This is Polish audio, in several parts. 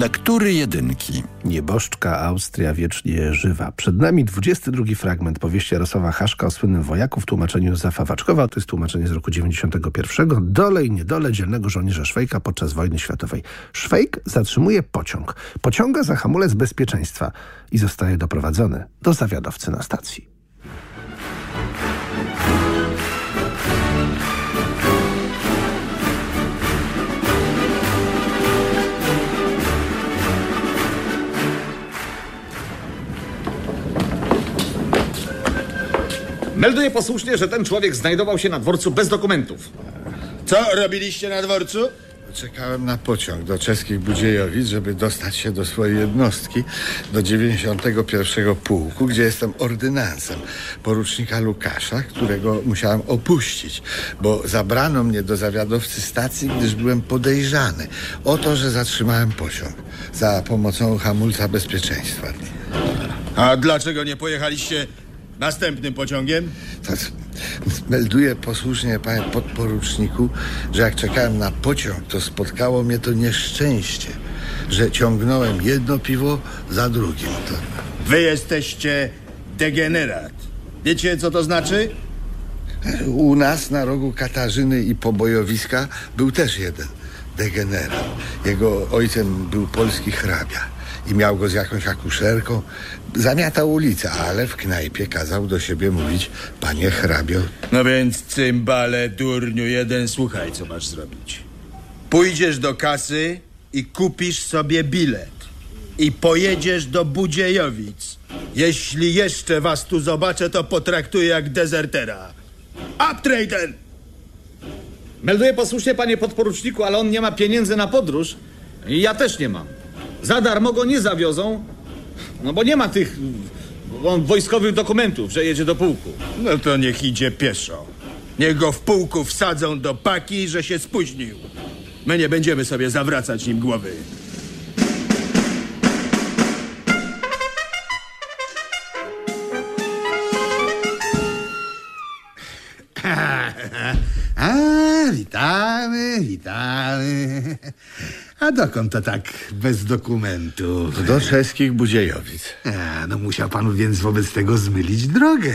Lektury jedynki. Nieboszczka Austria wiecznie żywa. Przed nami 22 fragment powieści Jarosława Haszka o słynnym wojaku w tłumaczeniu Józefa Waczkowa. To jest tłumaczenie z roku 91. Dole i niedole dzielnego żołnierza Szwejka podczas wojny światowej. Szwejk zatrzymuje pociąg. Pociąga za hamulec bezpieczeństwa i zostaje doprowadzony do zawiadowcy na stacji. Melduję posłusznie, że ten człowiek znajdował się na dworcu bez dokumentów. Co robiliście na dworcu? Czekałem na pociąg do czeskich Budziejowic, żeby dostać się do swojej jednostki, do 91 pułku, gdzie jestem ordynansem porucznika Lukasza, którego musiałem opuścić, bo zabrano mnie do zawiadowcy stacji, gdyż byłem podejrzany o to, że zatrzymałem pociąg za pomocą hamulca bezpieczeństwa. A dlaczego nie pojechaliście następnym pociągiem? To, melduję posłusznie, panie podporuczniku, że jak czekałem na pociąg, to spotkało mnie to nieszczęście, że ciągnąłem jedno piwo za drugim. To... Wy jesteście degenerat. Wiecie, co to znaczy? U nas na rogu Katarzyny i pobojowiska był też jeden degenerat. Jego ojcem był polski hrabia i miał go z jakąś akuszerką. Zamiatał ulicę, ale w knajpie kazał do siebie mówić panie hrabio. No więc cymbale, durniu jeden, słuchaj, co masz zrobić. Pójdziesz do kasy i kupisz sobie bilet. I pojedziesz do Budziejowic. Jeśli jeszcze was tu zobaczę, to potraktuję jak dezertera. Uptraden! Melduję posłusznie, panie podporuczniku, ale on nie ma pieniędzy na podróż. I ja też nie mam. Za darmo go nie zawiozą, no bo nie ma tych wojskowych dokumentów, że jedzie do pułku. No to niech idzie pieszo. Niech go w pułku wsadzą do paki, że się spóźnił. My nie będziemy sobie zawracać nim głowy. A, witamy, witamy. A dokąd to tak bez dokumentów? Do czeskich Budziejowic. A, no musiał pan więc wobec tego zmylić drogę,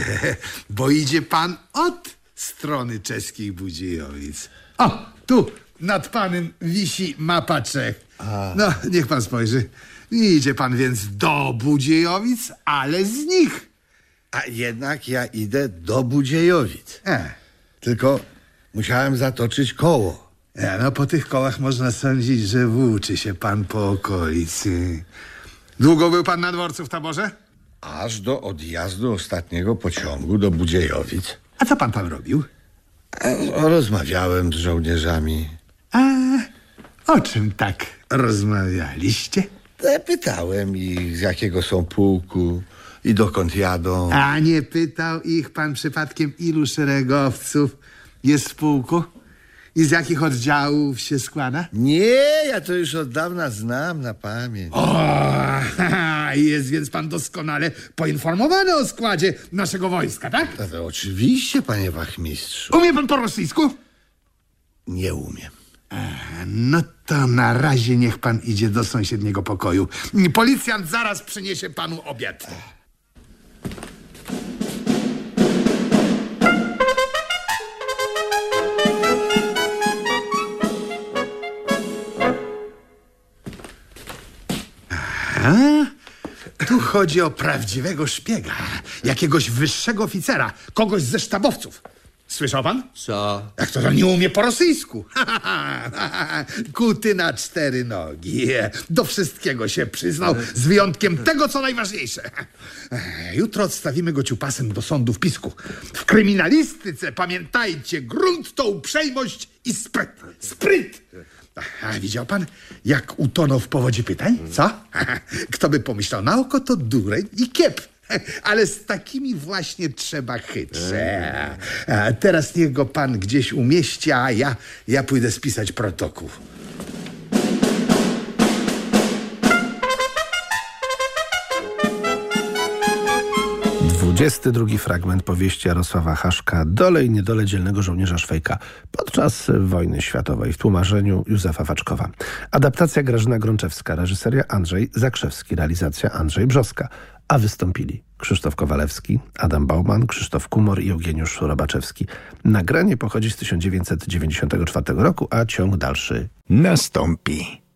bo idzie pan od strony czeskich Budziejowic. O, tu nad panem wisi mapa Czech. No, niech pan spojrzy. Idzie pan więc do Budziejowic, ale z nich. A jednak ja idę do Budziejowic. E, Tylko musiałem zatoczyć koło. E, no po tych kołach można sądzić, że włóczy się pan po okolicy. Długo był pan na dworcu w taborze? Aż do odjazdu ostatniego pociągu do Budziejowic. A co pan tam robił? A Rozmawiałem z żołnierzami. A o czym tak rozmawialiście? E, Pytałem ich, z jakiego są pułku i dokąd jadą. A nie pytał ich pan przypadkiem, ilu szeregowców jest w pułku? I z jakich oddziałów się składa? Nie, ja to już od dawna znam na pamięć. O, haha, jest więc pan doskonale poinformowany o składzie naszego wojska, tak? Oczywiście, panie wachmistrzu. Umie pan po rosyjsku? Nie umiem. No to na razie niech pan idzie do sąsiedniego pokoju. Policjant zaraz przyniesie panu obiad. A? Tu chodzi o prawdziwego szpiega, jakiegoś wyższego oficera, kogoś ze sztabowców. Słyszał pan? Co? Jak to, to nie umie po rosyjsku? Kuty na cztery nogi. Do wszystkiego się przyznał, z wyjątkiem tego, co najważniejsze. Jutro odstawimy go ciupasem do sądu w Pisku. W kryminalistyce, pamiętajcie, grunt to uprzejmość i spryt. Spryt! A widział pan, jak utonął w powodzi pytań? Co? Kto by pomyślał, na oko to dureń i kiep. Ale z takimi właśnie trzeba chytrze. A teraz niech go pan gdzieś umieści, a ja, ja pójdę spisać protokół. 22 fragment powieści Jarosława Haszka Dole i niedole dzielnego żołnierza Szwejka podczas wojny światowej w tłumaczeniu Józefa Waczkowa. Adaptacja Grażyna Grączewska, reżyseria Andrzej Zakrzewski, realizacja Andrzej Brzoska. A wystąpili Krzysztof Kowalewski, Adam Bauman, Krzysztof Kumor i Eugeniusz Robaczewski. Nagranie pochodzi z 1994 roku, a ciąg dalszy Nastąpi.